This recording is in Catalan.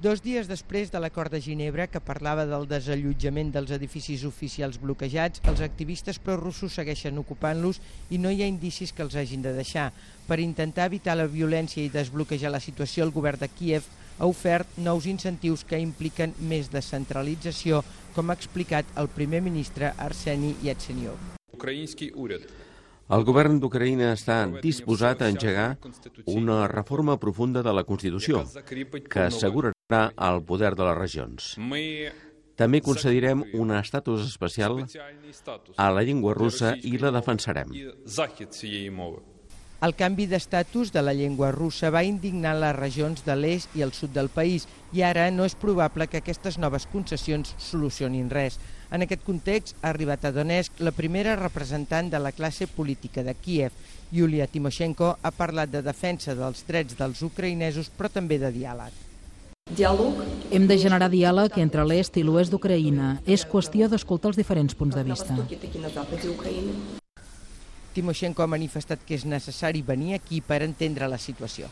Dos dies després de l'acord de Ginebra, que parlava del desallotjament dels edificis oficials bloquejats, els activistes prorussos segueixen ocupant-los i no hi ha indicis que els hagin de deixar. Per intentar evitar la violència i desbloquejar la situació, el govern de Kiev ha ofert nous incentius que impliquen més descentralització, com ha explicat el primer ministre Arseni Yatsenyov. El govern d'Ucraïna està disposat a engegar una reforma profunda de la Constitució que assegurarà al poder de les regions. També concedirem un estatus especial a la llengua russa i la defensarem. El canvi d'estatus de la llengua russa va indignar les regions de l'est i el sud del país i ara no és probable que aquestes noves concessions solucionin res. En aquest context ha arribat a Donetsk la primera representant de la classe política de Kiev. Yulia Timoshenko ha parlat de defensa dels drets dels ucraïnesos però també de diàleg. Diàleg. Hem de generar diàleg entre l'est i l'oest d'Ucraïna. És qüestió d'escoltar els diferents punts de vista. Timoshenko ha manifestat que és necessari venir aquí per entendre la situació.